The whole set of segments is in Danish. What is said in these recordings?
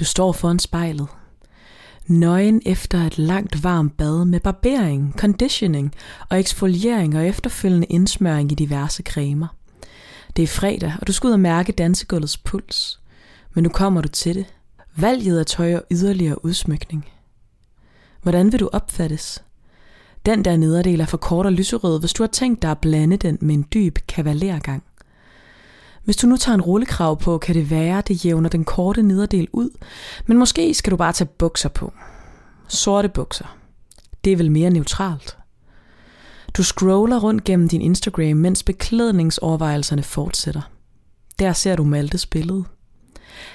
Du står foran spejlet. Nøgen efter et langt varmt bad med barbering, conditioning og eksfoliering og efterfølgende indsmøring i diverse cremer. Det er fredag, og du skal ud og mærke dansegulvets puls. Men nu kommer du til det. Valget af tøj og yderligere udsmykning. Hvordan vil du opfattes? Den der nederdel er for kort og lyserød, hvis du har tænkt dig at blande den med en dyb kavalergang. Hvis du nu tager en rullekrav på, kan det være, det jævner den korte nederdel ud, men måske skal du bare tage bukser på. Sorte bukser. Det er vel mere neutralt. Du scroller rundt gennem din Instagram, mens beklædningsovervejelserne fortsætter. Der ser du Maltes billede.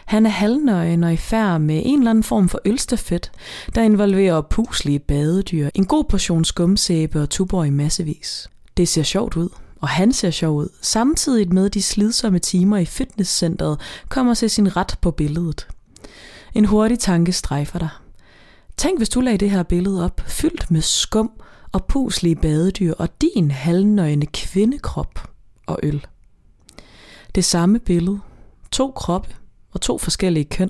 Han er halvnøgen og i færd med en eller anden form for ølstafet, der involverer puslige badedyr, en god portion skumsæbe og tubor i massevis. Det ser sjovt ud, og han ser sjov ud, samtidig med de slidsomme timer i fitnesscenteret kommer til sin ret på billedet. En hurtig tanke strejfer dig. Tænk, hvis du lagde det her billede op, fyldt med skum og puslige badedyr og din halvnøgne kvindekrop og øl. Det samme billede, to kroppe og to forskellige køn.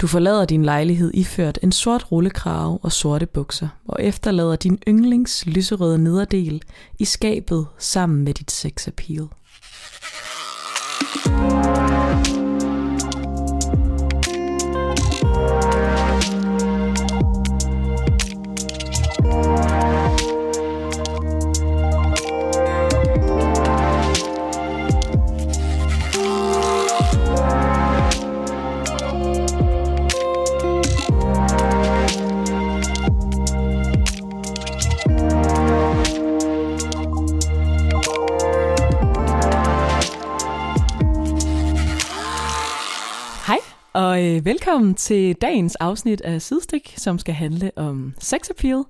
Du forlader din lejlighed iført en sort rullekrave og sorte bukser, og efterlader din yndlings lyserøde nederdel i skabet sammen med dit sexappeal. Hej, øh, velkommen til dagens afsnit af Sidestik, som skal handle om sex appeal.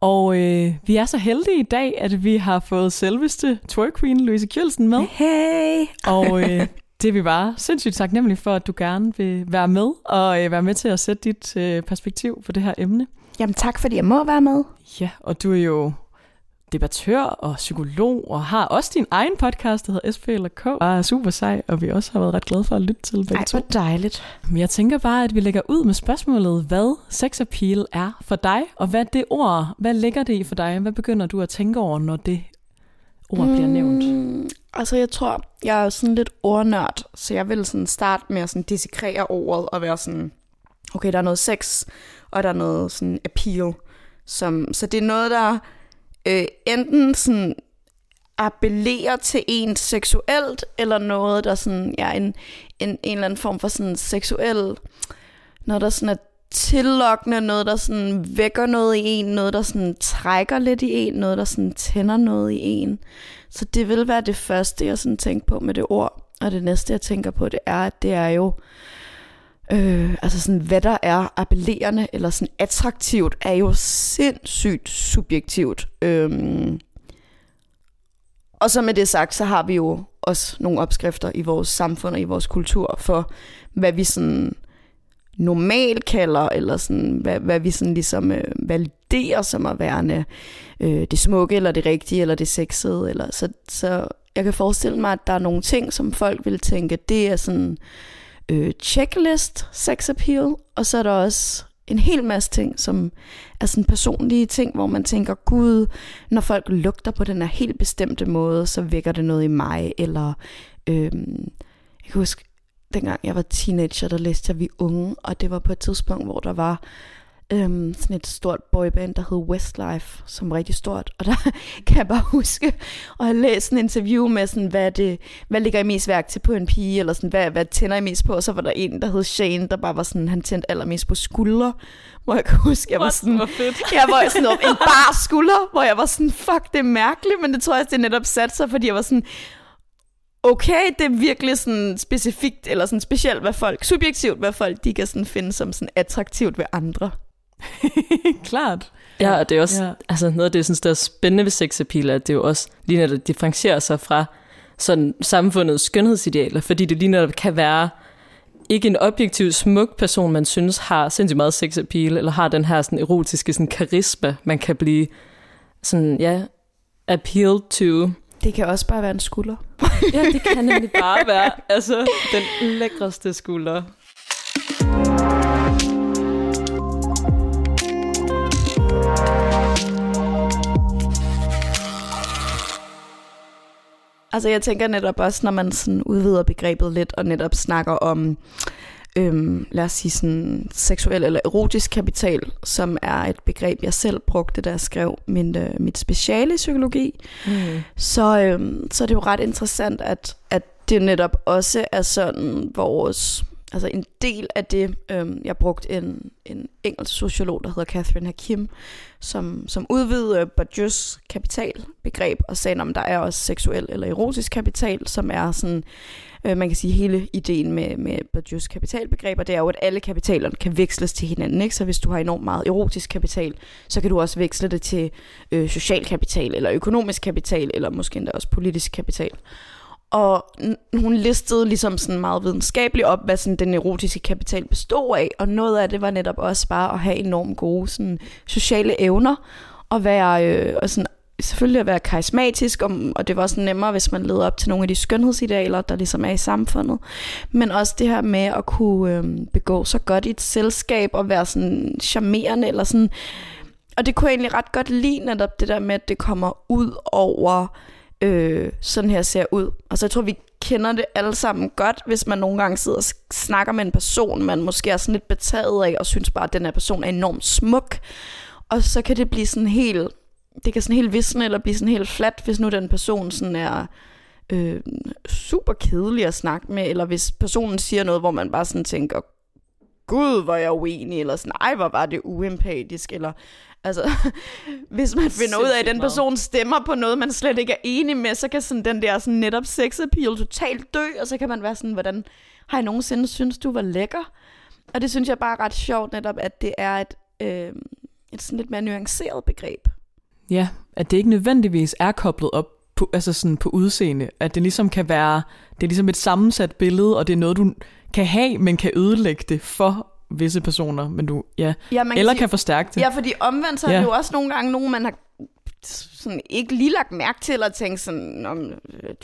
Og øh, vi er så heldige i dag, at vi har fået selveste twerk queen Louise Kjølsen med. Hey! Og øh, det er vi bare sindssygt taknemmelige for, at du gerne vil være med, og øh, være med til at sætte dit øh, perspektiv på det her emne. Jamen tak, fordi jeg må være med. Ja, og du er jo debattør og psykolog, og har også din egen podcast, der hedder SP eller K. Og er super sej, og vi også har været ret glade for at lytte til begge Ej, to. hvor dejligt. Men jeg tænker bare, at vi lægger ud med spørgsmålet, hvad sex appeal er for dig, og hvad det ord, hvad ligger det i for dig? Hvad begynder du at tænke over, når det ord bliver nævnt? Mm, altså jeg tror, jeg er sådan lidt ordnørd, så jeg vil sådan starte med at sådan dissekrere ordet og være sådan, okay, der er noget sex, og der er noget sådan appeal. Som, så det er noget, der øh, enten sådan appellerer til en seksuelt, eller noget, der sådan, ja, en, en, en eller anden form for sådan seksuel, noget, der sådan er tillokkende, noget, der sådan vækker noget i en, noget, der sådan trækker lidt i en, noget, der sådan tænder noget i en. Så det vil være det første, jeg sådan tænker på med det ord. Og det næste, jeg tænker på, det er, at det er jo, øh, altså sådan, hvad der er appellerende eller sådan attraktivt, er jo sindssygt subjektivt. Øhm, og så med det sagt, så har vi jo også nogle opskrifter i vores samfund og i vores kultur for, hvad vi sådan normalt kalder, eller sådan, hvad, hvad vi sådan ligesom øh, validerer som at være øh, det smukke, eller det rigtige, eller det sexede. Eller, så, så jeg kan forestille mig, at der er nogle ting, som folk vil tænke, det er sådan øh, Øh, checklist sex appeal, og så er der også en hel masse ting, som er sådan personlige ting, hvor man tænker, gud, når folk lugter på den her helt bestemte måde, så vækker det noget i mig, eller øh, jeg kan huske, dengang jeg var teenager, der læste jeg Vi Unge, og det var på et tidspunkt, hvor der var øhm, sådan et stort boyband, der hed Westlife, som var rigtig stort. Og der kan jeg bare huske at have læst en interview med, sådan, hvad, det, hvad ligger I mest værk til på en pige, eller sådan, hvad, hvad tænder I mest på? Og så var der en, der hed Shane, der bare var sådan, han tændte allermest på skuldre. Hvor jeg kan huske, jeg var sådan, Hvor fedt. jeg var sådan op, en bar skulder, hvor jeg var sådan, fuck, det er mærkeligt, men det tror jeg, det netop satte sig, fordi jeg var sådan, okay, det er virkelig sådan specifikt, eller sådan specielt, hvad folk, subjektivt, hvad folk, de kan sådan finde som sådan attraktivt ved andre. Klart. Ja, og det er også Ja. altså noget af det, jeg synes, der er spændende ved sexappeal, at det jo også lige netop differentierer sig fra sådan samfundets skønhedsidealer, fordi det lige netop kan være ikke en objektiv smuk person, man synes har sindssygt meget sexappeal, eller har den her sådan erotiske sådan karisma, man kan blive sådan, ja, appeal to. Det kan også bare være en skulder. Ja, det kan nemlig bare være altså, den lækreste skulder. Altså jeg tænker netop også, når man sådan udvider begrebet lidt, og netop snakker om, øhm, lad os sige sådan seksuel eller erotisk kapital, som er et begreb, jeg selv brugte, da jeg skrev min, øh, mit speciale i psykologi, mm. så, øhm, så er det jo ret interessant, at, at det netop også er sådan vores altså en del af det, øh, jeg brugte en, en engelsk sociolog, der hedder Catherine Hakim, som, som udvidede Bourdieu's kapitalbegreb og sagde, om der er også seksuel eller erotisk kapital, som er sådan, øh, man kan sige, hele ideen med, med Bourdieu's kapitalbegreb, og det er jo, at alle kapitalerne kan veksles til hinanden. Ikke? Så hvis du har enormt meget erotisk kapital, så kan du også veksle det til øh, social kapital, eller økonomisk kapital, eller måske endda også politisk kapital. Og hun listede ligesom sådan meget videnskabeligt op, hvad sådan den erotiske kapital bestod af. Og noget af det var netop også bare at have enormt gode sådan, sociale evner. Og være, øh, og sådan, selvfølgelig at være karismatisk, og, og det var også nemmere, hvis man leder op til nogle af de skønhedsidealer, der ligesom er i samfundet. Men også det her med at kunne øh, begå så godt i et selskab, og være sådan charmerende, eller sådan... Og det kunne jeg egentlig ret godt lide netop det der med, at det kommer ud over øh, sådan her ser ud. Altså jeg tror, vi kender det alle sammen godt, hvis man nogle gange sidder og snakker med en person, man måske er sådan lidt betaget af, og synes bare, at den her person er enormt smuk. Og så kan det blive sådan helt, det kan sådan helt visne, eller blive sådan helt flat, hvis nu den person sådan er øh, super kedelig at snakke med, eller hvis personen siger noget, hvor man bare sådan tænker, gud, hvor jeg uenig, eller sådan, ej, hvor var det uempatisk, eller Altså, hvis man finder ud af, at den person stemmer på noget, man slet ikke er enig med, så kan sådan den der sådan netop appeal totalt dø, og så kan man være sådan, hvordan har jeg nogensinde synes du var lækker? Og det synes jeg bare er ret sjovt netop, at det er et, øh, et sådan lidt mere nuanceret begreb. Ja, at det ikke nødvendigvis er koblet op på, altså sådan på udseende. At det ligesom kan være, det er ligesom et sammensat billede, og det er noget, du kan have, men kan ødelægge det for visse personer, men du, ja, ja man eller kan, sige, kan forstærke det. Ja, fordi omvendt så er ja. det jo også nogle gange nogen, man har sådan ikke lige lagt mærke til, eller tænkt sådan, om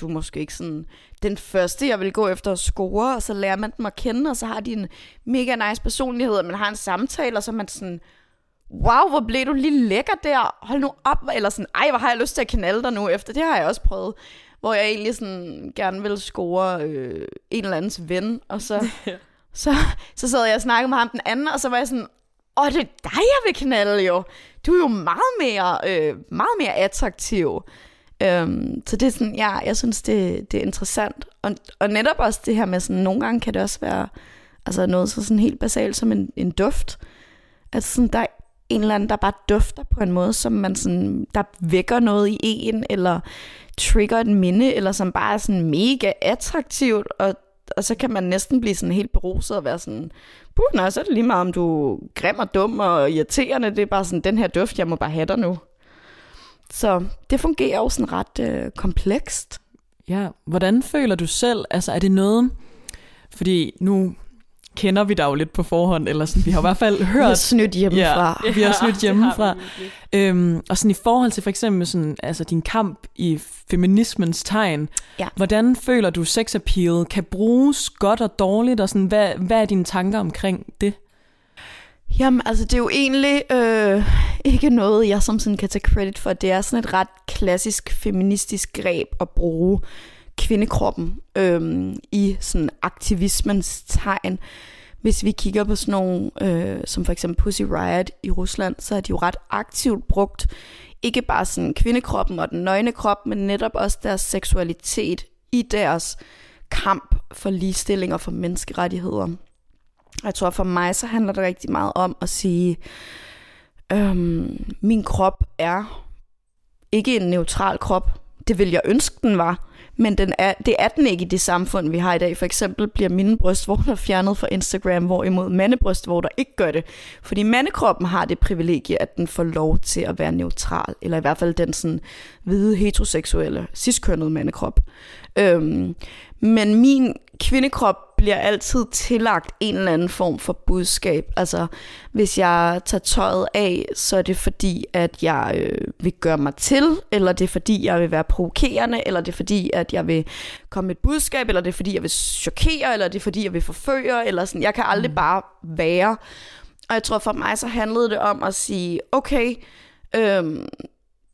du er måske ikke sådan den første, jeg vil gå efter at score, og så lærer man dem at kende, og så har de en mega nice personlighed, og man har en samtale, og så er man sådan, wow, hvor blev du lige lækker der, hold nu op, eller sådan, ej, hvor har jeg lyst til at knalde dig nu efter, det har jeg også prøvet, hvor jeg egentlig sådan gerne vil score øh, en eller andens ven, og så Så, så sad jeg og snakkede med ham den anden, og så var jeg sådan, åh, det er dig, jeg vil knalde jo. Du er jo meget mere, øh, meget mere attraktiv. Øhm, så det er sådan, ja, jeg synes, det, det er interessant. Og, og netop også det her med sådan, nogle gange kan det også være altså noget så sådan helt basalt som en, en duft. Altså sådan, der er en eller anden, der bare dufter på en måde, som man sådan, der vækker noget i en, eller trigger et minde, eller som bare er sådan mega attraktivt, og og så kan man næsten blive sådan helt beruset og være sådan, puh, nej, så er det lige meget, om du er grim og dum og irriterende. Det er bare sådan, den her duft, jeg må bare have dig nu. Så det fungerer jo sådan ret øh, komplekst. Ja, hvordan føler du selv? Altså er det noget, fordi nu kender vi dig jo lidt på forhånd, eller sådan, vi har i hvert fald hørt... Vi har snydt hjemmefra. Ja, vi har snydt hjemmefra. Øhm, og sådan i forhold til for eksempel sådan, altså din kamp i feminismens tegn, ja. hvordan føler du appeal kan bruges godt og dårligt, og sådan, hvad, hvad er dine tanker omkring det? Jamen, altså det er jo egentlig øh, ikke noget, jeg som sådan kan tage credit for. Det er sådan et ret klassisk feministisk greb at bruge kvindekroppen øhm, i sådan aktivismens tegn. Hvis vi kigger på sådan nogle, øh, som for eksempel Pussy Riot i Rusland, så har de jo ret aktivt brugt, ikke bare sådan kvindekroppen og den nøgne krop, men netop også deres seksualitet i deres kamp for ligestilling og for menneskerettigheder. Jeg tror for mig, så handler det rigtig meget om at sige, øhm, min krop er ikke en neutral krop. Det vil jeg ønske, den var men den er, det er den ikke i det samfund, vi har i dag. For eksempel bliver mine brystvorter fjernet fra Instagram, hvorimod mandebrystvorter ikke gør det. Fordi mandekroppen har det privilegie, at den får lov til at være neutral, eller i hvert fald den sådan hvide, heteroseksuelle, ciskønnede mandekrop. Øhm, men min kvindekrop bliver altid tillagt en eller anden form for budskab. Altså, hvis jeg tager tøjet af, så er det fordi, at jeg øh, vil gøre mig til, eller det er fordi, jeg vil være provokerende, eller det er fordi, at jeg vil komme med et budskab, eller det er fordi, jeg vil chokere, eller det er fordi, jeg vil forføre, eller sådan. Jeg kan aldrig mm. bare være. Og jeg tror for mig, så handlede det om at sige, okay, øhm,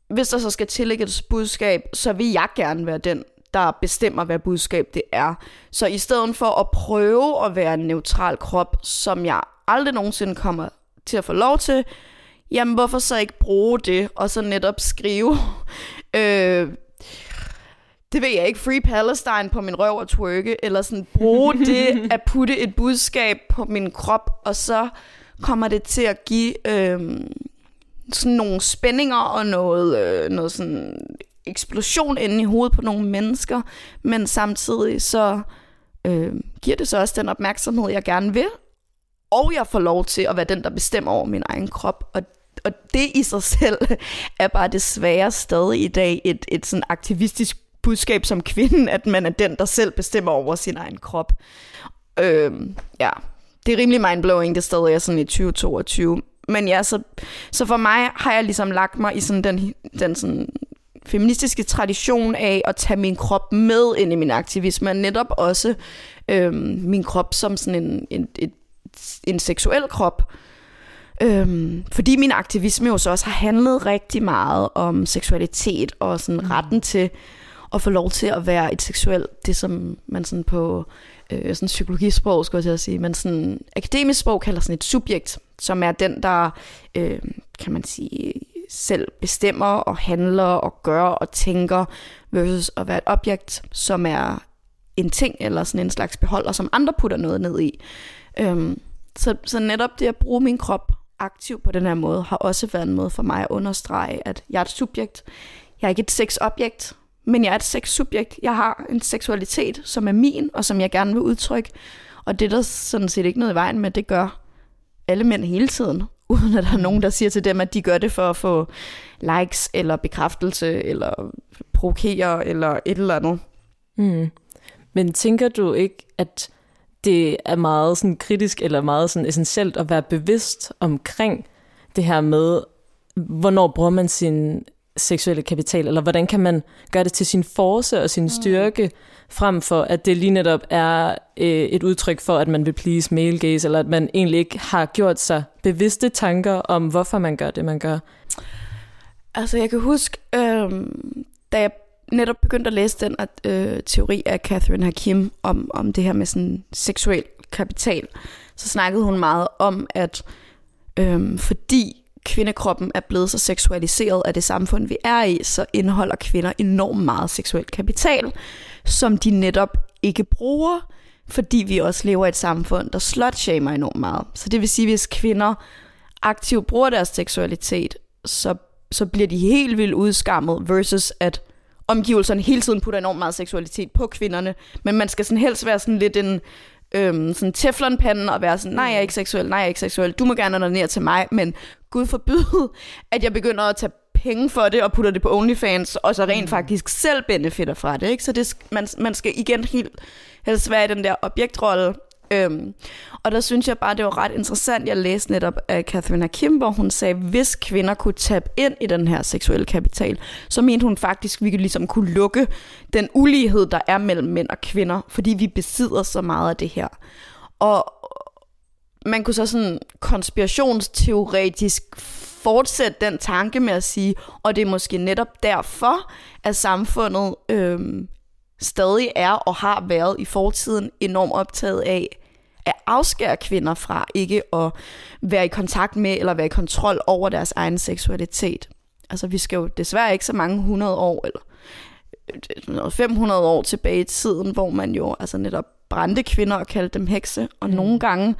hvis der så skal tillægges budskab, så vil jeg gerne være den, der bestemmer, hvad budskab det er. Så i stedet for at prøve at være en neutral krop, som jeg aldrig nogensinde kommer til at få lov til, jamen hvorfor så ikke bruge det, og så netop skrive, øh, det ved jeg ikke, Free Palestine på min røv og twerke, eller sådan bruge det at putte et budskab på min krop, og så kommer det til at give øh, sådan nogle spændinger og noget, øh, noget sådan eksplosion inde i hovedet på nogle mennesker, men samtidig så øh, giver det så også den opmærksomhed, jeg gerne vil, og jeg får lov til at være den, der bestemmer over min egen krop, og og det i sig selv er bare desværre stadig i dag et, et sådan aktivistisk budskab som kvinden, at man er den, der selv bestemmer over sin egen krop. Øh, ja, det er rimelig mindblowing, det stadig er sådan i 2022. Men ja, så, så for mig har jeg ligesom lagt mig i sådan den, den sådan feministiske tradition af at tage min krop med ind i min aktivisme, men netop også øhm, min krop som sådan en, en, en, en seksuel krop. Øhm, fordi min aktivisme jo så også har handlet rigtig meget om seksualitet og sådan mm. retten til at få lov til at være et seksuelt, det som man sådan på øh, sådan psykologisprog, skulle jeg sige, men sådan akademisk sprog kalder sådan et subjekt, som er den, der, øh, kan man sige, selv bestemmer og handler og gør og tænker, versus at være et objekt, som er en ting eller sådan en slags beholder, som andre putter noget ned i. Øhm, så, så netop det at bruge min krop aktiv på den her måde, har også været en måde for mig at understrege, at jeg er et subjekt. Jeg er ikke et sexobjekt, men jeg er et sexsubjekt. Jeg har en seksualitet, som er min, og som jeg gerne vil udtrykke. Og det er der sådan set ikke noget i vejen med, det gør alle mænd hele tiden, uden at der er nogen, der siger til dem, at de gør det for at få likes, eller bekræftelse, eller provokere, eller et eller andet. Mm. Men tænker du ikke, at det er meget sådan kritisk, eller meget sådan essentielt at være bevidst omkring det her med, hvornår bruger man sin seksuelle kapital, eller hvordan kan man gøre det til sin force og sin mm. styrke, mm. frem for at det lige netop er øh, et udtryk for, at man vil please male gaze, eller at man egentlig ikke har gjort sig bevidste tanker om, hvorfor man gør det, man gør. Altså jeg kan huske, øh, da jeg netop begyndte at læse den øh, teori af Catherine Hakim om, om det her med sådan seksuel kapital, så snakkede hun meget om, at øh, fordi kvindekroppen er blevet så seksualiseret af det samfund, vi er i, så indeholder kvinder enormt meget seksuel kapital, som de netop ikke bruger, fordi vi også lever i et samfund, der slutshamer enormt meget. Så det vil sige, hvis kvinder aktivt bruger deres seksualitet, så, så bliver de helt vildt udskammet, versus at omgivelserne hele tiden putter enormt meget seksualitet på kvinderne, men man skal sådan helst være sådan lidt en øhm, sådan teflonpanden og være sådan, nej, jeg er ikke seksuel, nej, jeg er ikke seksuel, du må gerne ned til mig, men Gud forbyde, at jeg begynder at tage penge for det og putter det på OnlyFans, og så rent mm. faktisk selv benefitter fra det. Ikke? Så det, man, man skal igen helt helst være i den der objektrolle. Øhm, og der synes jeg bare, det var ret interessant. Jeg læste netop af Catherine Hakim, hvor hun sagde, hvis kvinder kunne tabe ind i den her seksuelle kapital, så mente hun faktisk, at vi ligesom kunne lukke den ulighed, der er mellem mænd og kvinder, fordi vi besidder så meget af det her. Og man kunne så sådan konspirationsteoretisk fortsætte den tanke med at sige, og det er måske netop derfor, at samfundet øhm, stadig er og har været i fortiden enormt optaget af at afskære kvinder fra ikke at være i kontakt med eller være i kontrol over deres egen seksualitet. Altså vi skal jo desværre ikke så mange 100 år eller 500 år tilbage i tiden, hvor man jo altså netop brændte kvinder og kaldte dem hekse, og mm. nogle gange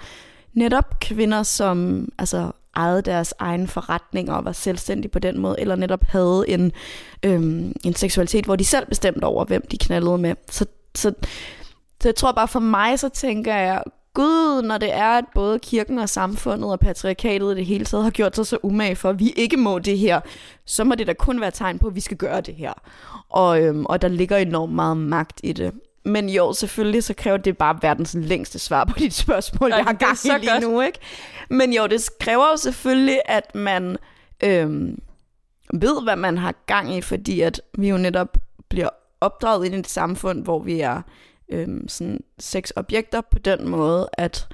netop kvinder, som altså ejede deres egen forretning og var selvstændige på den måde, eller netop havde en, øhm, en seksualitet, hvor de selv bestemte over, hvem de knaldede med. Så, så, så jeg tror bare for mig, så tænker jeg, Gud, når det er, at både kirken og samfundet og patriarkatet i det hele taget har gjort sig så umage for, at vi ikke må det her, så må det da kun være tegn på, at vi skal gøre det her. Og, øhm, og der ligger enormt meget magt i det. Men jo, selvfølgelig så kræver det bare verdens længste svar på dit spørgsmål, ja, jeg har gang i lige godt. nu, ikke? Men jo, det kræver jo selvfølgelig, at man øhm, ved, hvad man har gang i, fordi at vi jo netop bliver opdraget ind i et samfund, hvor vi er øhm, sådan sexobjekter på den måde, at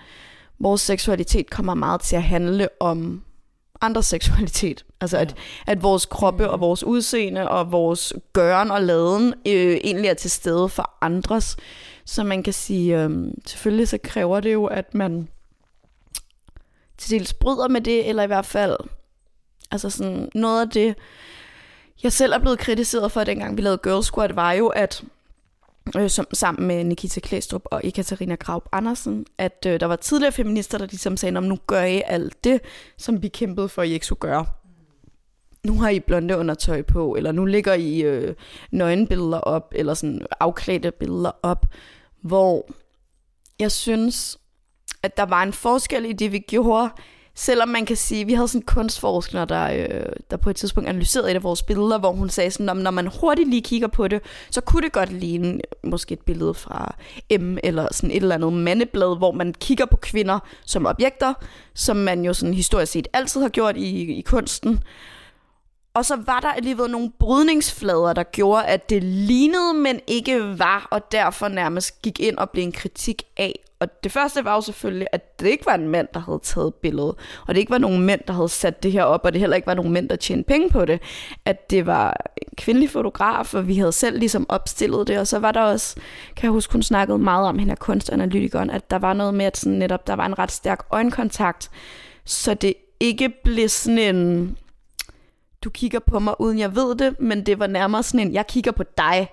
vores seksualitet kommer meget til at handle om andres seksualitet. Altså at, at vores kroppe og vores udseende og vores gøren og laden øh, egentlig er til stede for andres. Så man kan sige, øh, selvfølgelig så kræver det jo, at man til dels bryder med det, eller i hvert fald, altså sådan noget af det, jeg selv er blevet kritiseret for, dengang vi lavede Girl Squad, var jo, at øh, som, sammen med Nikita Klæstrup og Ekaterina Graup Andersen, at øh, der var tidligere feminister, der ligesom sagde, om nu gør I alt det, som vi kæmpede for, at I ikke skulle gøre. Nu har I blonde undertøj på, eller nu ligger I øh, nøgenbilleder op, eller sådan afklædte billeder op, hvor jeg synes, at der var en forskel i det, vi gjorde, Selvom man kan sige, vi havde sådan en kunstforsker, der, øh, der på et tidspunkt analyserede et af vores billeder, hvor hun sagde sådan, når man hurtigt lige kigger på det, så kunne det godt ligne øh, måske et billede fra M, eller sådan et eller andet mandeblad, hvor man kigger på kvinder som objekter, som man jo sådan historisk set altid har gjort i, i kunsten. Og så var der alligevel nogle brydningsflader, der gjorde, at det lignede, men ikke var, og derfor nærmest gik ind og blev en kritik af. Og det første var jo selvfølgelig, at det ikke var en mand, der havde taget billedet, og det ikke var nogen mænd, der havde sat det her op, og det heller ikke var nogen mænd, der tjente penge på det. At det var en kvindelig fotograf, og vi havde selv ligesom opstillet det, og så var der også, kan jeg huske, hun snakkede meget om, hende kunstanalytikeren, at der var noget med, at sådan netop, der var en ret stærk øjenkontakt, så det ikke blev sådan en, du kigger på mig, uden jeg ved det, men det var nærmere sådan en, jeg kigger på dig.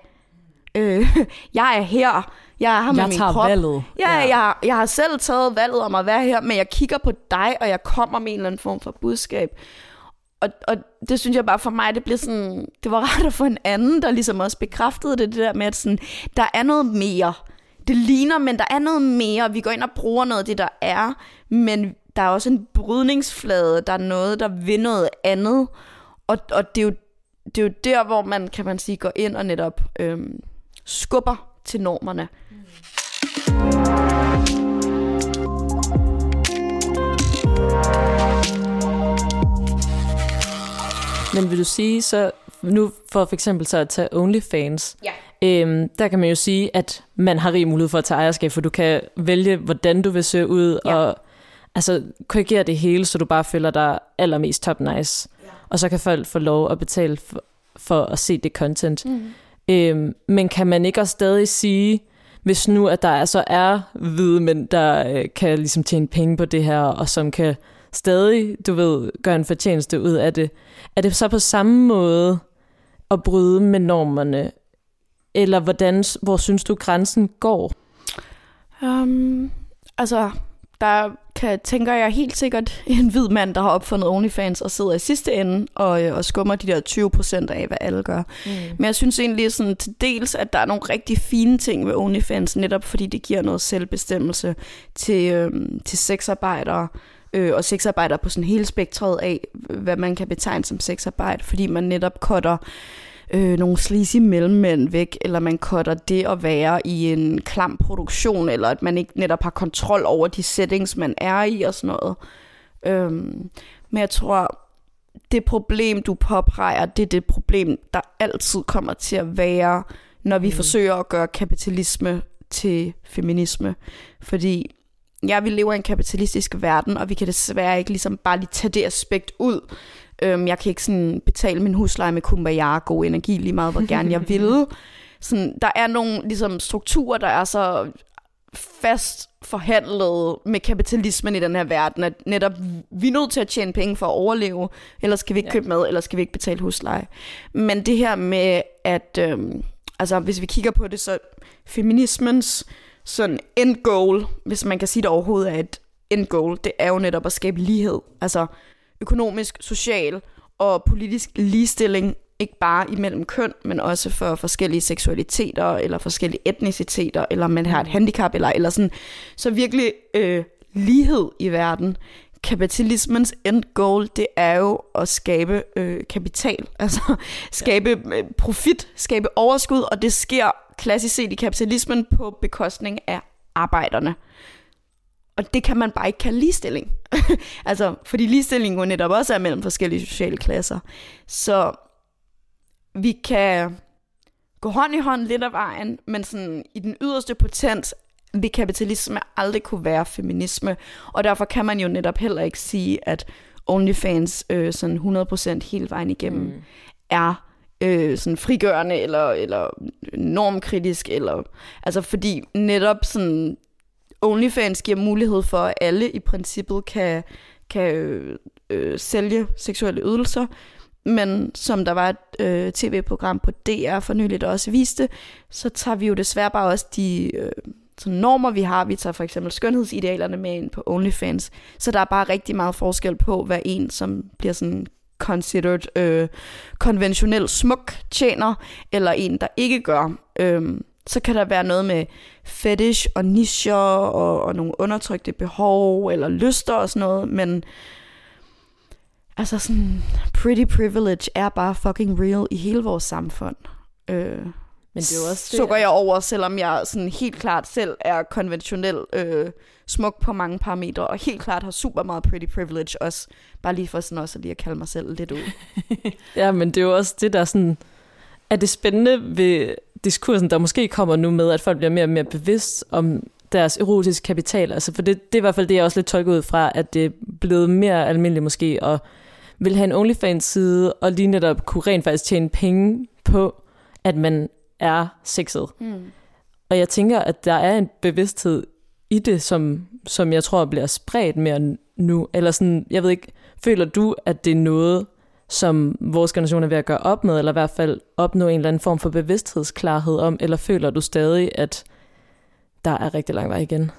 Øh, jeg er her, jeg er her med jeg min krop. valget. Ja, ja. Jeg, jeg har selv taget valget om at være her, men jeg kigger på dig, og jeg kommer med en eller anden form for budskab. Og, og det synes jeg bare for mig, det bliver sådan, det var rart at få en anden, der ligesom også bekræftede det, det der med, at sådan, der er noget mere. Det ligner, men der er noget mere. Vi går ind og bruger noget af det, der er, men der er også en brydningsflade, der er noget, der vil noget andet. Og, og det, er jo, det er jo der, hvor man, kan man sige, går ind og netop øhm, skubber til normerne. Men vil du sige så, nu for for eksempel så at tage OnlyFans, Ja. øhm, der kan man jo sige, at man har rig mulighed for at tage ejerskab, for du kan vælge, hvordan du vil se ud, Ja. og altså korrigere det hele, så du bare føler dig allermest top nice. Ja. Og så kan folk få lov at betale for, for at se det content. Mm. Øhm, men kan man ikke også stadig sige, hvis nu at der så er hvide mænd, der øh, kan ligesom tjene penge på det her, og som kan stadig, du ved, gøre en fortjeneste ud af det, er det så på samme måde at bryde med normerne? Eller hvordan, hvor synes du grænsen går? Um, altså, der kan, tænker jeg helt sikkert en hvid mand, der har opfundet OnlyFans og sidder i sidste ende og, øh, og skummer de der 20 procent af, hvad alle gør. Mm. Men jeg synes egentlig sådan til dels, at der er nogle rigtig fine ting ved OnlyFans, netop fordi det giver noget selvbestemmelse til, øh, til sexarbejdere, øh, og sexarbejdere på sådan hele spektret af, hvad man kan betegne som sexarbejde, fordi man netop cutter øh, nogle sleazy mellemmænd væk, eller man cutter det at være i en klam produktion, eller at man ikke netop har kontrol over de settings, man er i og sådan noget. Øhm, men jeg tror, det problem, du påpeger, det er det problem, der altid kommer til at være, når vi mm. forsøger at gøre kapitalisme til feminisme. Fordi ja, vi lever i en kapitalistisk verden, og vi kan desværre ikke ligesom bare lige tage det aspekt ud. Øhm, jeg kan ikke sådan betale min husleje med kumbaya god energi lige meget, hvor gerne jeg vil. Sådan, der er nogle ligesom, strukturer, der er så fast forhandlet med kapitalismen i den her verden, at netop vi er nødt til at tjene penge for at overleve, ellers skal vi ikke ja. købe mad, eller skal vi ikke betale husleje. Men det her med, at øhm, altså, hvis vi kigger på det, så feminismens sådan end goal, hvis man kan sige det overhovedet er et end goal, det er jo netop at skabe lighed. Altså økonomisk, social og politisk ligestilling, ikke bare imellem køn, men også for forskellige seksualiteter, eller forskellige etniciteter, eller man har et handicap, eller, eller sådan. Så virkelig øh, lighed i verden. Kapitalismens end goal, det er jo at skabe øh, kapital, altså skabe øh, profit, skabe overskud, og det sker klassisk set i kapitalismen på bekostning af arbejderne. Og det kan man bare ikke kalde ligestilling. altså, fordi ligestilling jo netop også er mellem forskellige sociale klasser. Så vi kan gå hånd i hånd lidt af vejen, men sådan i den yderste potens vil kapitalisme aldrig kunne være feminisme, og derfor kan man jo netop heller ikke sige, at OnlyFans øh, sådan 100% hele vejen igennem mm. er øh, sådan frigørende eller, eller normkritisk, eller, altså fordi netop sådan OnlyFans giver mulighed for, at alle i princippet kan, kan øh, øh, sælge seksuelle ydelser, men som der var et øh, tv-program på DR for nyligt, der også viste, så tager vi jo desværre bare også de øh, sådan normer, vi har. Vi tager for eksempel skønhedsidealerne med ind på OnlyFans. Så der er bare rigtig meget forskel på, hvad en, som bliver sådan considered øh, konventionel smuk tjener, eller en, der ikke gør. Øh, så kan der være noget med fetish og nischer og, og nogle undertrykte behov eller lyster og sådan noget, men altså sådan, pretty privilege er bare fucking real i hele vores samfund. Øh, men det er jo også det, sukker jeg over, selvom jeg sådan helt klart selv er konventionel øh, smuk på mange parametre, og helt klart har super meget pretty privilege også, bare lige for sådan også lige at kalde mig selv lidt ud. ja, men det er jo også det, der sådan, er det spændende ved diskursen, der måske kommer nu med, at folk bliver mere og mere bevidst om deres erotiske kapital. Altså for det, det er i hvert fald det, jeg også lidt tolker ud fra, at det er blevet mere almindeligt måske at vil have en OnlyFans-side, og lige netop kunne rent faktisk tjene penge på, at man er sexet. Mm. Og jeg tænker, at der er en bevidsthed i det, som, som jeg tror bliver spredt mere nu. Eller sådan, jeg ved ikke, føler du, at det er noget, som vores generation er ved at gøre op med, eller i hvert fald opnå en eller anden form for bevidsthedsklarhed om, eller føler du stadig, at der er rigtig lang vej igen?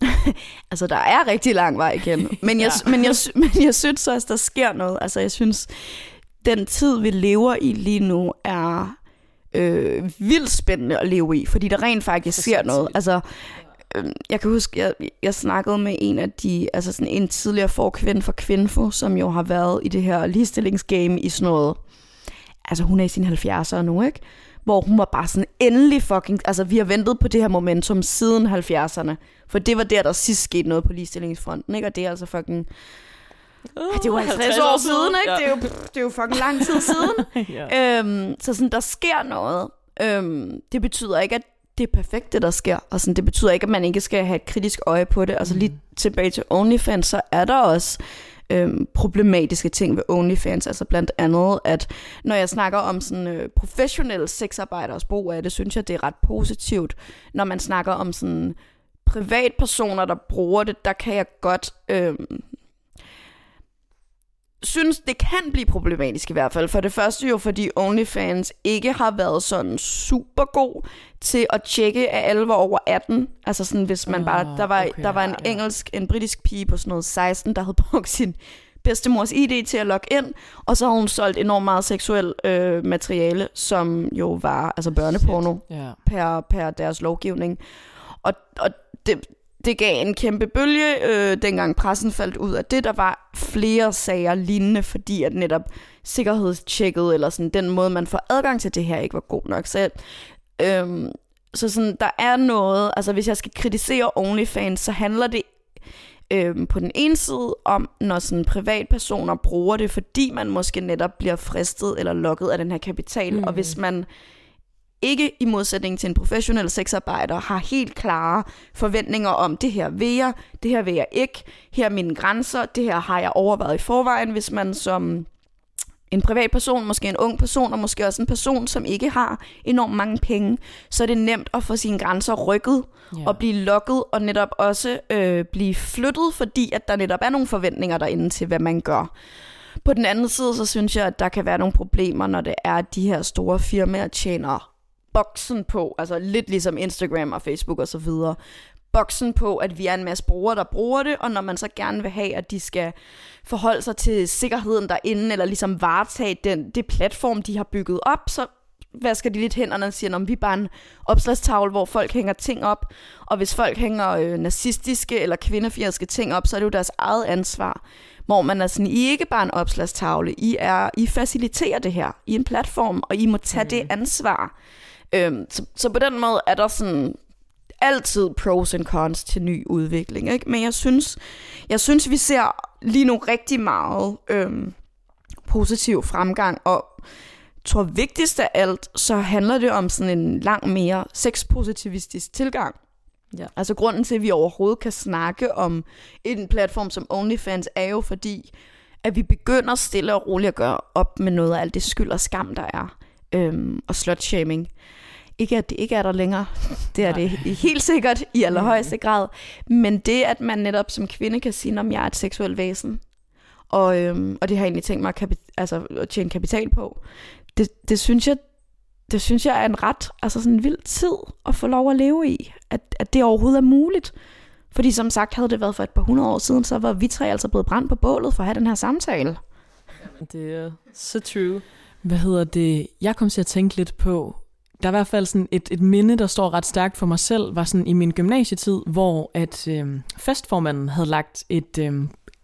altså, der er rigtig lang vej igen. Men jeg, ja. men jeg, men jeg synes også, der sker noget. Altså, jeg synes, den tid, vi lever i lige nu, er øh, vildt spændende at leve i, fordi der rent faktisk sker noget. Altså, jeg kan huske, jeg, jeg snakkede med en af de, altså sådan en tidligere forkvinde for Kvinfo, som jo har været i det her ligestillingsgame i sådan noget, altså hun er i sine 70'ere nu, ikke? Hvor hun var bare sådan, endelig fucking, altså vi har ventet på det her momentum siden 70'erne, for det var der, der sidst skete noget på ligestillingsfronten, ikke? Og det er altså fucking Uh, det er jo 50, 50 år, siden, ikke? Ja. Det, er jo, det er jo fucking lang tid siden. ja. øhm, så sådan, der sker noget. Øhm, det betyder ikke, at det er perfekt, det der sker. Og sådan, det betyder ikke, at man ikke skal have et kritisk øje på det. Altså lige mm. tilbage til OnlyFans, så er der også øhm, problematiske ting ved OnlyFans. Altså blandt andet, at når jeg snakker om sådan øh, professionelle sexarbejderes brug af det, synes jeg, det er ret positivt. Når man snakker om sådan privatpersoner, der bruger det, der kan jeg godt... Øhm, synes, det kan blive problematisk i hvert fald. For det første jo, fordi OnlyFans ikke har været sådan super god til at tjekke, at alle var over 18. Altså sådan, hvis man bare... Der var, okay, der var en engelsk, en britisk pige på sådan noget 16, der havde brugt sin bedstemors ID til at logge ind, og så har hun solgt enormt meget seksuel øh, materiale, som jo var altså børneporno yeah. per, per deres lovgivning. Og, og det, det gav en kæmpe bølge, øh, dengang pressen faldt ud af det. Der var flere sager lignende, fordi at netop sikkerhedstjekket, eller sådan den måde, man får adgang til det her, ikke var god nok. Så, øh, så sådan, der er noget, altså hvis jeg skal kritisere OnlyFans, så handler det øh, på den ene side om, når sådan privatpersoner bruger det, fordi man måske netop bliver fristet eller lukket af den her kapital, mm. og hvis man ikke i modsætning til en professionel sexarbejder har helt klare forventninger om, det her vil jeg, det her vil jeg ikke, her er mine grænser, det her har jeg overvejet i forvejen, hvis man som en privatperson, måske en ung person, og måske også en person, som ikke har enormt mange penge, så er det nemt at få sine grænser rykket yeah. og blive lukket, og netop også øh, blive flyttet, fordi at der netop er nogle forventninger derinde til, hvad man gør. På den anden side, så synes jeg, at der kan være nogle problemer, når det er, at de her store firmaer tjener boksen på, altså lidt ligesom Instagram og Facebook og så videre, boksen på, at vi er en masse brugere, der bruger det, og når man så gerne vil have, at de skal forholde sig til sikkerheden derinde, eller ligesom varetage den, det platform, de har bygget op, så vasker de lidt hænderne og siger, at vi er bare en opslagstavle, hvor folk hænger ting op, og hvis folk hænger øh, nazistiske eller kvindefjerdske ting op, så er det jo deres eget ansvar. Hvor man er sådan, I er ikke bare en opslagstavle, I, er, I faciliterer det her, I er en platform, og I må tage mm. det ansvar. Øhm, så, så på den måde er der sådan altid pros and cons til ny udvikling. Ikke? Men jeg synes, jeg synes, vi ser lige nu rigtig meget øhm, positiv fremgang, og tror vigtigst af alt, så handler det om sådan en lang mere sexpositivistisk tilgang. Ja. Altså grunden til, at vi overhovedet kan snakke om en platform som OnlyFans, er jo fordi, at vi begynder stille og roligt at gøre op med noget af alt det skyld og skam, der er. Øhm, og slutshaming. Ikke at det ikke er der længere. Det er Nej. det helt sikkert i allerhøjeste grad. Men det, at man netop som kvinde kan sige, om jeg er et seksuelt væsen, og, øhm, og det har jeg egentlig tænkt mig at, kapi- altså, at tjene kapital på, det, det synes jeg det synes jeg er en ret, altså sådan en vild tid at få lov at leve i, at, at det overhovedet er muligt. Fordi som sagt, havde det været for et par hundrede år siden, så var vi tre altså blevet brændt på bålet for at have den her samtale. Det er så true. Hvad hedder det? Jeg kom til at tænke lidt på, der er i hvert fald sådan et, et minde, der står ret stærkt for mig selv, var sådan i min gymnasietid, hvor at øh, festformanden havde lagt et øh,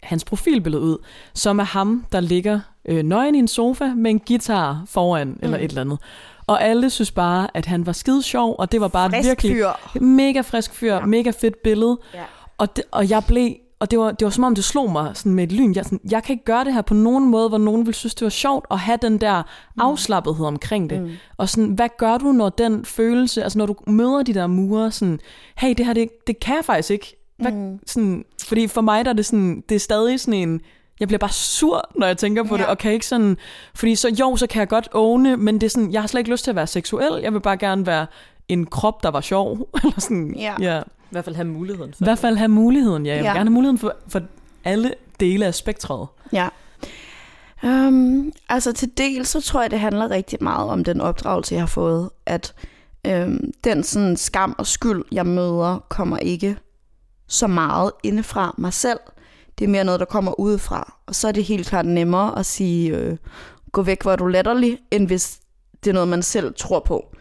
hans profilbillede ud, som er ham, der ligger øh, nøgen i en sofa med en guitar foran mm. eller et eller andet. Og alle synes bare, at han var skide sjov, og det var bare Frisk virkelig fyr. mega frisk fyr, ja. mega fedt billede. Ja. Og, det, og jeg blev, og det var, det var som om det slog mig sådan med et lyn. Jeg, sådan, jeg kan ikke gøre det her på nogen måde, hvor nogen vil synes, det var sjovt at have den der afslappethed omkring det. Mm. Og sådan, hvad gør du, når den følelse, altså når du møder de der murer, sådan, hey, det her, det, det kan jeg faktisk ikke. Hvad, mm. sådan, fordi for mig der er det sådan, det er stadig sådan en, jeg bliver bare sur, når jeg tænker på Ja. det, og kan ikke sådan, fordi så jo, så kan jeg godt åne, men det er sådan, jeg har slet ikke lyst til at være seksuel, jeg vil bare gerne være en krop, der var sjov, eller sådan, Ja. ja. I hvert fald have muligheden I for hvert fald have muligheden, ja. Jeg vil Ja. gerne have muligheden for, for alle dele af spektret. Ja. Um, altså til del, så tror jeg, det handler rigtig meget om den opdragelse, jeg har fået. At øhm, den sådan skam og skyld, jeg møder, kommer ikke så meget indefra mig selv. Det er mere noget, der kommer udefra. Og så er det helt klart nemmere at sige, øh, gå væk, hvor er du latterlig, end hvis det er noget, man selv tror på.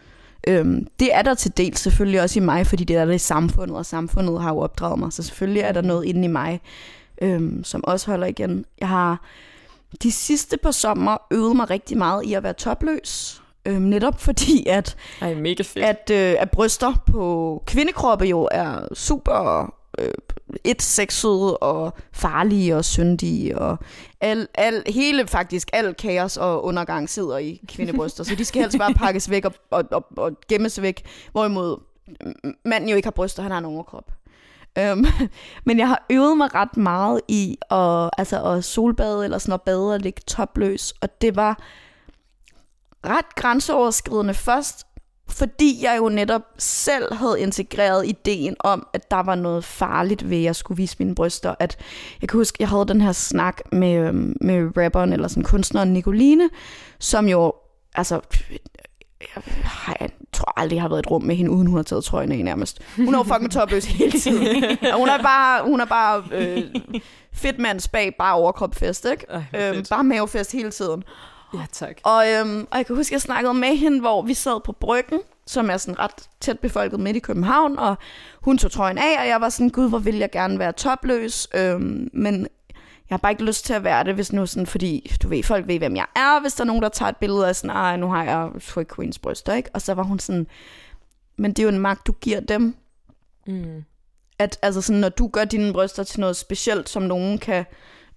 Øhm, det er der til del selvfølgelig også i mig, fordi det er der i samfundet, og samfundet har jo opdraget mig. Så selvfølgelig er der noget inde i mig, øhm, som også holder igen. Jeg har de sidste par sommer øvet mig rigtig meget i at være topløs. Øhm, netop fordi, at, Ej, mega fedt. at, øh, at bryster på kvindekroppe jo er super øh, et sexede og farlige og syndige og al, al, hele faktisk al kaos og undergang sidder i kvindebryster, så de skal helst bare pakkes væk og, og, og, og gemmes væk, hvorimod manden jo ikke har bryster, han har en overkrop. Øhm, men jeg har øvet mig ret meget i at, altså at solbade eller sådan at bade og ligge topløs, og det var ret grænseoverskridende først, fordi jeg jo netop selv havde integreret ideen om, at der var noget farligt ved, at jeg skulle vise mine bryster. At jeg kan huske, jeg havde den her snak med, øhm, med rapperen eller sådan kunstneren Nicoline, som jo, altså, jeg, jeg tror aldrig, jeg har været i et rum med hende, uden hun har taget trøjen af nærmest. Hun er jo fucking topløs hele tiden. Og hun er bare, hun er bare øh, fedt mands bag, bare overkropfest, ikke? Ej, Øhm, bare mavefest hele tiden. Ja, tak. Og, øhm, og jeg kan huske, jeg snakkede med hende, hvor vi sad på bryggen, som er sådan ret tæt befolket midt i København, og hun tog trøjen af, og jeg var sådan, gud, hvor vil jeg gerne være topløs, øhm, men jeg har bare ikke lyst til at være det, hvis nu sådan, fordi du ved, folk ved, hvem jeg er, hvis der er nogen, der tager et billede af sådan, ej, nu har jeg Troy Queens bryster, ikke? Og så var hun sådan, men det er jo en magt, du giver dem, Mm. at altså sådan, når du gør dine bryster til noget specielt, som nogen kan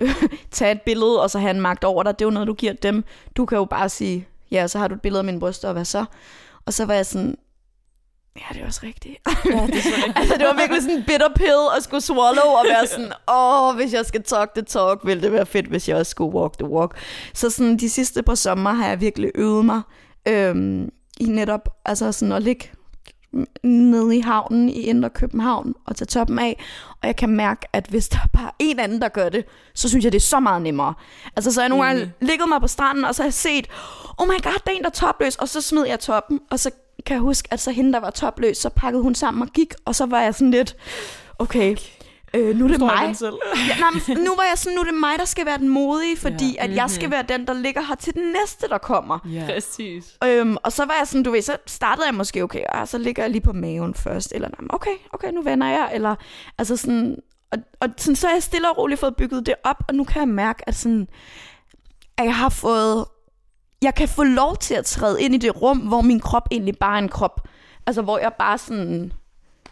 tage et billede, og så have en magt over dig, det er jo noget, du giver dem. Du kan jo bare sige, ja, så har du et billede af mine bryster, og hvad så? Og så var jeg sådan, ja, det er også rigtigt. Ja, det er så rigtigt. altså, det var virkelig sådan en bitter pill at skulle swallow, og være sådan, åh, hvis jeg skal talk the talk, ville det være fedt, hvis jeg også skulle walk the walk. Så sådan, de sidste par sommer har jeg virkelig øvet mig øhm, i netop, altså sådan at ligge nede i havnen i Indre København og tage toppen af. Og jeg kan mærke, at hvis der er bare en anden, der gør det, så synes jeg, det er så meget nemmere. Altså, så har jeg nogle gange ligget mig på stranden, og så har jeg set, oh my god, der er en, der er topløs, og så smed jeg toppen, og så kan jeg huske, at så hende, der var topløs, så pakkede hun sammen og gik, og så var jeg sådan lidt, okay, øh, nu er det mig. selv? Ja, nej, men nu var jeg sådan, nu er det mig, der skal være den modige, fordi Ja. at jeg skal være den, der ligger her til den næste, der kommer. Ja. Præcis. Øhm, og så var jeg sådan, du ved, så startede jeg måske, okay, og så ligger jeg lige på maven først, eller nej, okay, okay, nu vender jeg, eller altså sådan, og, og sådan, så er jeg stille og roligt fået bygget det op, og nu kan jeg mærke, at sådan, at jeg har fået, jeg kan få lov til at træde ind i det rum, hvor min krop egentlig bare er en krop, altså hvor jeg bare sådan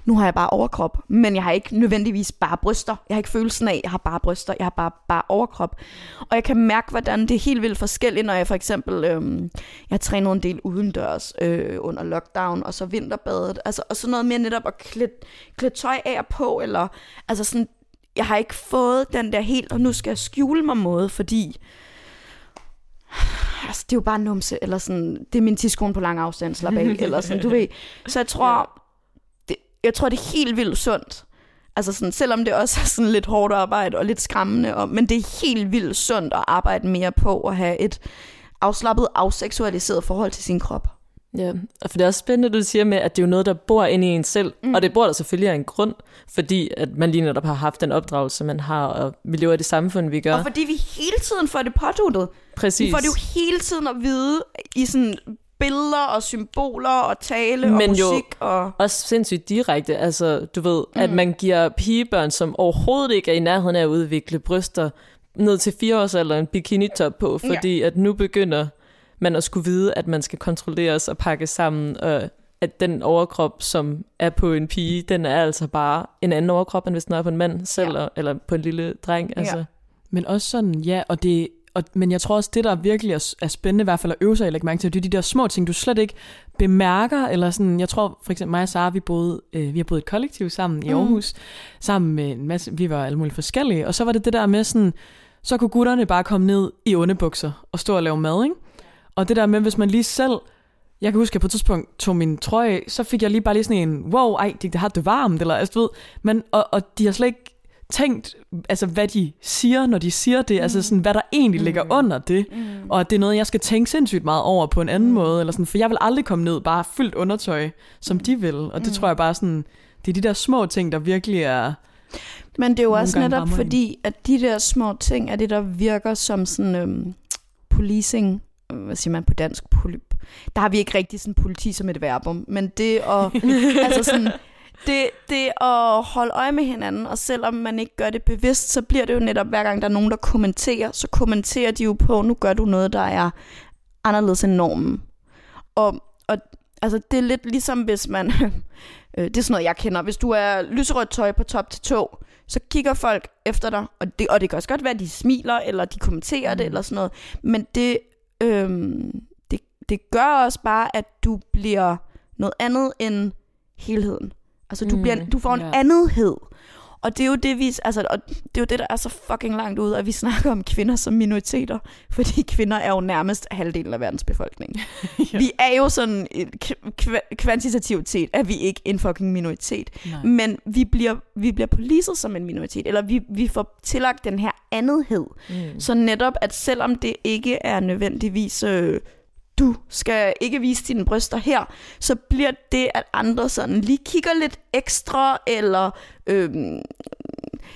nu har jeg bare overkrop, men jeg har ikke nødvendigvis bare bryster. Jeg har ikke følelsen af, at jeg har bare bryster, jeg har bare, bare overkrop. Og jeg kan mærke, hvordan det er helt vildt forskelligt, når jeg for eksempel, øh, jeg har trænet en del udendørs øh, under lockdown, og så vinterbadet, altså, og så noget mere netop at klæde, klæde tøj af og på, eller altså sådan, jeg har ikke fået den der helt, og nu skal jeg skjule mig måde, fordi altså, det er jo bare numse, eller sådan, det er min tidskone på lang afstand, slap af, eller sådan, du ved. Så jeg tror, jeg tror, det er helt vildt sundt. Altså sådan, selvom det også er sådan lidt hårdt arbejde og lidt skræmmende, og, men det er helt vildt sundt at arbejde mere på at have et afslappet, afseksualiseret forhold til sin krop. Ja, og for det er også spændende, du siger med, at det er jo noget, der bor inde i en selv, mm. og det bor der selvfølgelig af en grund, fordi at man lige netop har haft den opdragelse, man har, og vi lever i det samfund, vi gør. Og fordi vi hele tiden får det påduttet. Præcis. Vi får det jo hele tiden at vide i sådan billeder og symboler og tale Men og jo musik. Og... Også sindssygt direkte, altså du ved, mm. at man giver pigebørn, som overhovedet ikke er i nærheden af at udvikle bryster, ned til fire års alder en bikinitop på, fordi ja. at nu begynder man at skulle vide, at man skal kontrolleres og pakkes sammen, og at den overkrop, som er på en pige, den er altså bare en anden overkrop, end hvis den er på en mand selv, ja. eller på en lille dreng. Altså. Ja. Men også sådan, ja, og det, og, men jeg tror også, det der virkelig er, er spændende, i hvert fald at øve sig at lægge mærke til, det er de der små ting, du slet ikke bemærker, eller sådan, jeg tror for eksempel mig og Sara, vi, boede, øh, vi har boet et kollektiv sammen i Aarhus, mm. sammen med en masse, vi var alle mulige forskellige, og så var det det der med sådan, så kunne gutterne bare komme ned i underbukser og stå og lave mad, ikke? Og det der med, hvis man lige selv... Jeg kan huske, at jeg på et tidspunkt tog min trøje så fik jeg lige bare lige sådan en, wow, ej, det, det har det varmt, eller altså, ved, men, og, og de har slet ikke tænkt, altså hvad de siger, når de siger det, altså, mm. altså sådan, hvad der egentlig mm. ligger under det, mm. og at det er noget, jeg skal tænke sindssygt meget over på en anden mm. måde, eller sådan, for jeg vil aldrig komme ned bare fyldt undertøj, som mm. de vil, og det mm. tror jeg bare sådan, det er de der små ting, der virkelig er... Men det er jo også netop fordi, at de der små ting er det, der virker som sådan øhm, policing hvad siger man på dansk, poli- der har vi ikke rigtig sådan politi som et verbum, men det at, altså sådan, det, det at holde øje med hinanden, og selvom man ikke gør det bevidst, så bliver det jo netop hver gang, der er nogen, der kommenterer, så kommenterer de jo på, nu gør du noget, der er anderledes end normen. Og, og altså, det er lidt ligesom, hvis man, øh, det er sådan noget, jeg kender, hvis du er lyserødt tøj på top til tog, så kigger folk efter dig, og det, og det kan også godt være, at de smiler, eller de kommenterer mm. det, eller sådan noget, men det øhm, det, det gør også bare, at du bliver noget andet end helheden. Altså du, mm, bliver, du får en yeah. andethed. Og det er jo det, vi, altså, og det er jo det, der er så fucking langt ud, at vi snakker om kvinder som minoriteter, fordi kvinder er jo nærmest halvdelen af verdens befolkning. ja. Vi er jo sådan, kv- kvantitativt set, at vi ikke en fucking minoritet. Nej. Men vi bliver, vi bliver poliset som en minoritet, eller vi, vi får tillagt den her andethed. Mm. Så netop, at selvom det ikke er nødvendigvis... Øh, du skal ikke vise dine bryster her, så bliver det, at andre sådan lige kigger lidt ekstra, eller øh,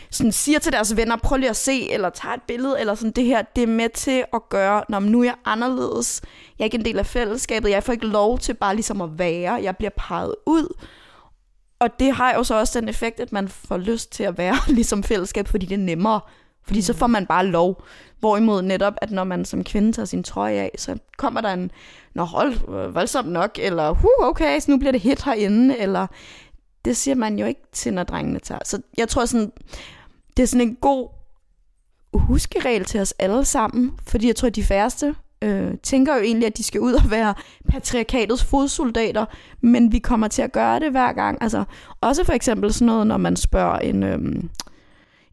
sådan siger til deres venner, prøv lige at se, eller tager et billede, eller sådan det her, det er med til at gøre, når nu er jeg anderledes, jeg er ikke en del af fællesskabet, jeg får ikke lov til bare ligesom at være, jeg bliver peget ud, og det har jo så også den effekt, at man får lyst til at være ligesom fællesskab, fordi det er nemmere, fordi mm. så får man bare lov. Hvorimod netop, at når man som kvinde tager sin trøje af, så kommer der en, nå hold, voldsomt nok, eller huh, okay, så nu bliver det hit herinde, eller det siger man jo ikke til, når drengene tager. Så jeg tror sådan, det er sådan en god huskeregel til os alle sammen, fordi jeg tror, at de færreste øh, tænker jo egentlig, at de skal ud og være patriarkatets fodsoldater, men vi kommer til at gøre det hver gang. Altså, også for eksempel sådan noget, når man spørger en, øh,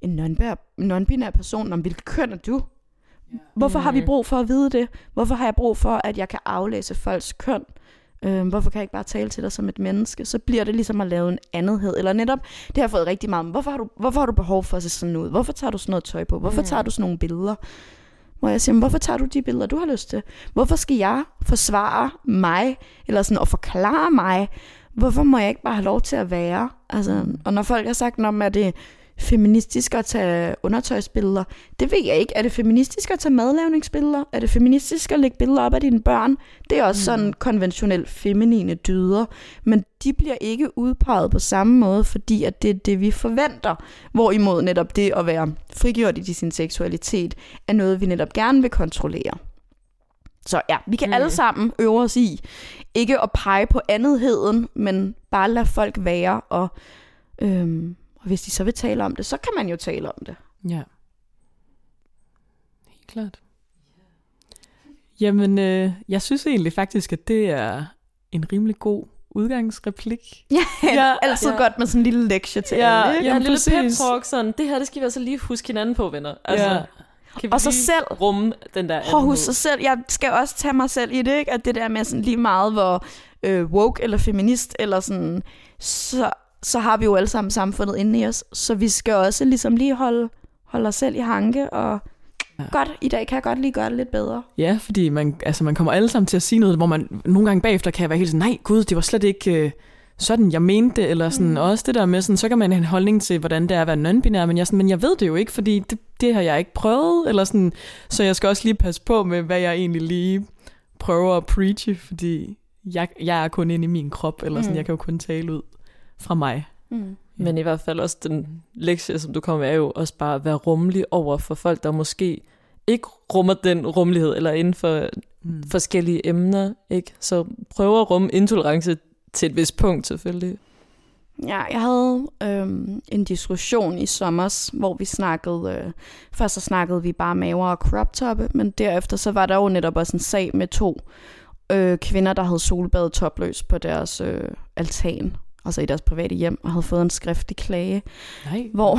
en non-binær person om, hvilket køn er du? Hvorfor har vi mm. brug for at vide det? Hvorfor har jeg brug for, at jeg kan aflæse folks køn? Øh, hvorfor kan jeg ikke bare tale til dig som et menneske? Så bliver det ligesom at lave en andethed. Eller netop, det har jeg fået rigtig meget hvorfor har du, hvorfor har du behov for at se sådan ud? Hvorfor tager du sådan noget tøj på? Hvorfor mm. tager du sådan nogle billeder? Hvor jeg siger, hvorfor tager du de billeder, du har lyst til? Hvorfor skal jeg forsvare mig? Eller sådan at forklare mig? Hvorfor må jeg ikke bare have lov til at være? Altså, og når folk har sagt, om at det feministisk at tage undertøjsbilleder. Det ved jeg ikke. Er det feministisk at tage madlavningsbilleder? Er det feministisk at lægge billeder op af dine børn? Det er også mm. sådan konventionelt feminine dyder. Men de bliver ikke udpeget på samme måde, fordi at det er det, vi forventer. Hvorimod netop det at være frigjort i sin seksualitet, er noget, vi netop gerne vil kontrollere. Så ja, vi kan Mm. alle sammen øve os i ikke at pege på andetheden, men bare lade folk være, og, øhm, og hvis de så vil tale om det, så kan man jo tale om det. Ja. Helt klart. Jamen, øh, jeg synes egentlig faktisk, at det er en rimelig god udgangsreplik. Ja, Ja, altid ja. godt med sådan en lille lektie til Ja, alle. Ikke? Ja, en lille pep talk, sådan, det her, det skal vi altså lige huske hinanden på, venner. Altså, Ja. kan vi Og så lige selv rumme den der huske andenhed? sig selv. Jeg skal også tage mig selv i det, ikke? At det der med sådan lige meget, hvor øh, woke eller feminist, eller sådan, så, så har vi jo alle sammen samfundet inde i os. Så vi skal også ligesom lige holde, holde os selv i hanke, og Ja. godt, i dag kan jeg godt lige gøre det lidt bedre. Ja, fordi man, altså, man kommer alle sammen til at sige noget, hvor man nogle gange bagefter kan være helt sådan, nej gud, det var slet ikke øh, sådan, jeg mente det, eller sådan, mm. Også det der med, sådan, så kan man have en holdning til, hvordan det er at være non-binær, men jeg, sådan, men jeg ved det jo ikke, fordi det, det har jeg ikke prøvet, eller sådan, så jeg skal også lige passe på med, hvad jeg egentlig lige prøver at preache, fordi jeg, jeg er kun inde i min krop, eller sådan, Mm. jeg kan jo kun tale ud fra mig. Mm. Men i hvert fald også den lektie, som du kommer med, er jo også bare at være rummelig over for folk, der måske ikke rummer den rummelighed, eller inden for Mm. forskellige emner, ikke? Så prøv at rumme intolerance til et vist punkt, selvfølgelig. Ja, jeg havde øhm, en diskussion i sommer, hvor vi snakkede, øh, først så snakkede vi bare maver og crop toppe, men derefter så var der jo netop også en sag med to øh, kvinder, der havde solbadet topløs på deres øh, altan, altså i deres private hjem, og havde fået en skriftlig klage, Nej. hvor,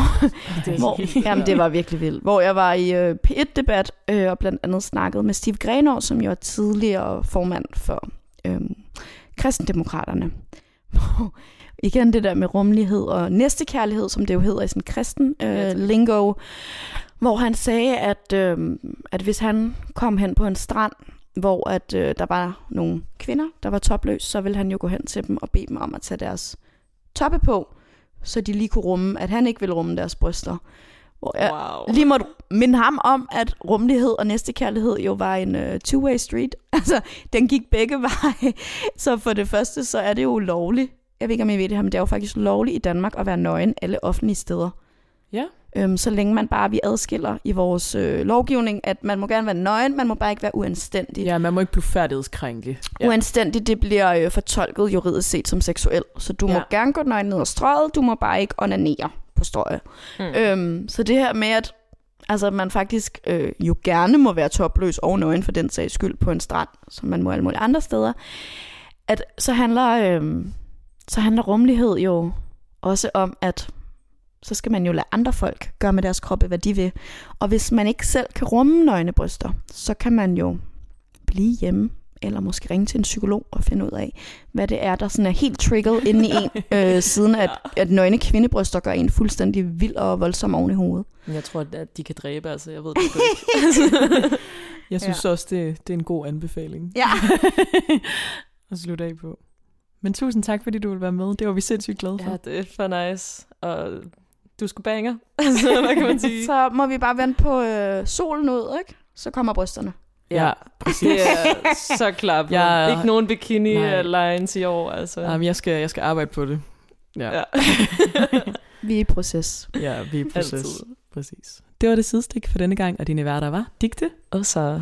Det hvor jamen, det var virkelig vildt, hvor jeg var i øh, P1-debat, øh, og blandt andet snakkede med Steve Grenaa, som jo er tidligere formand for øh, kristendemokraterne. Hvor igen det der med rummelighed og næstekærlighed, som det jo hedder i sådan kristen øh, lingo, hvor han sagde, at, øh, at hvis han kom hen på en strand, hvor at, øh, der var nogle kvinder, der var topløs, så ville han jo gå hen til dem og bede dem om at tage deres toppe på, så de lige kunne rumme, at han ikke ville rumme deres bryster. Hvor jeg Wow. lige måtte minde ham om, at rummelighed og næstekærlighed jo var en uh, two-way street. Altså, den gik begge veje. Så for det første, så er det jo lovligt. Jeg ved ikke, om I ved det her, men det er jo faktisk lovligt i Danmark at være nøgen alle offentlige steder. Ja. Øhm, så længe man bare, vi adskiller i vores øh, lovgivning, at man må gerne være nøgen, man må bare ikke være uanstændig. Ja, man må ikke blive færdighedskrænke. Ja. Uanstændig, det bliver øh, fortolket juridisk set som seksuel. Så du ja. må gerne gå nøgen ned ad strøget, du må bare ikke onanere på strøget. Mm. Øhm, så det her med, at altså, man faktisk øh, jo gerne må være topløs og nøgen for den sags skyld på en strand, som man må alle mulige andre steder, at så handler, øh, så handler rummelighed jo også om, at så skal man jo lade andre folk gøre med deres kroppe, hvad de vil. Og hvis man ikke selv kan rumme nøgne bryster, så kan man jo blive hjemme, eller måske ringe til en psykolog og finde ud af, hvad det er, der sådan er helt trigget inde i en, øh, siden at, at nøgne kvindebryster gør en fuldstændig vild og voldsom oven i hovedet. Men Jeg tror, at de kan dræbe, altså. Jeg ved det ikke. Jeg synes ja. også, det, det er en god anbefaling Ja. at slutte af på. Men tusind tak, fordi du ville være med. Det var vi sindssygt glade for. ja, det er for nice. Og du skulle banger. Altså, hvad kan man sige? Så må vi bare vente på øh, solen ud, ikke? Så kommer brysterne. Ja, Det er så klart. Jeg- Ja. Ikke nogen bikini Nej. lines i år, altså. Jamen, jeg, skal, jeg skal arbejde på det. Ja, Ja. Vi er i proces. ja vi er i proces. Altid. Præcis. Det var det sidste for denne gang, og dine værter var Digte. Og så...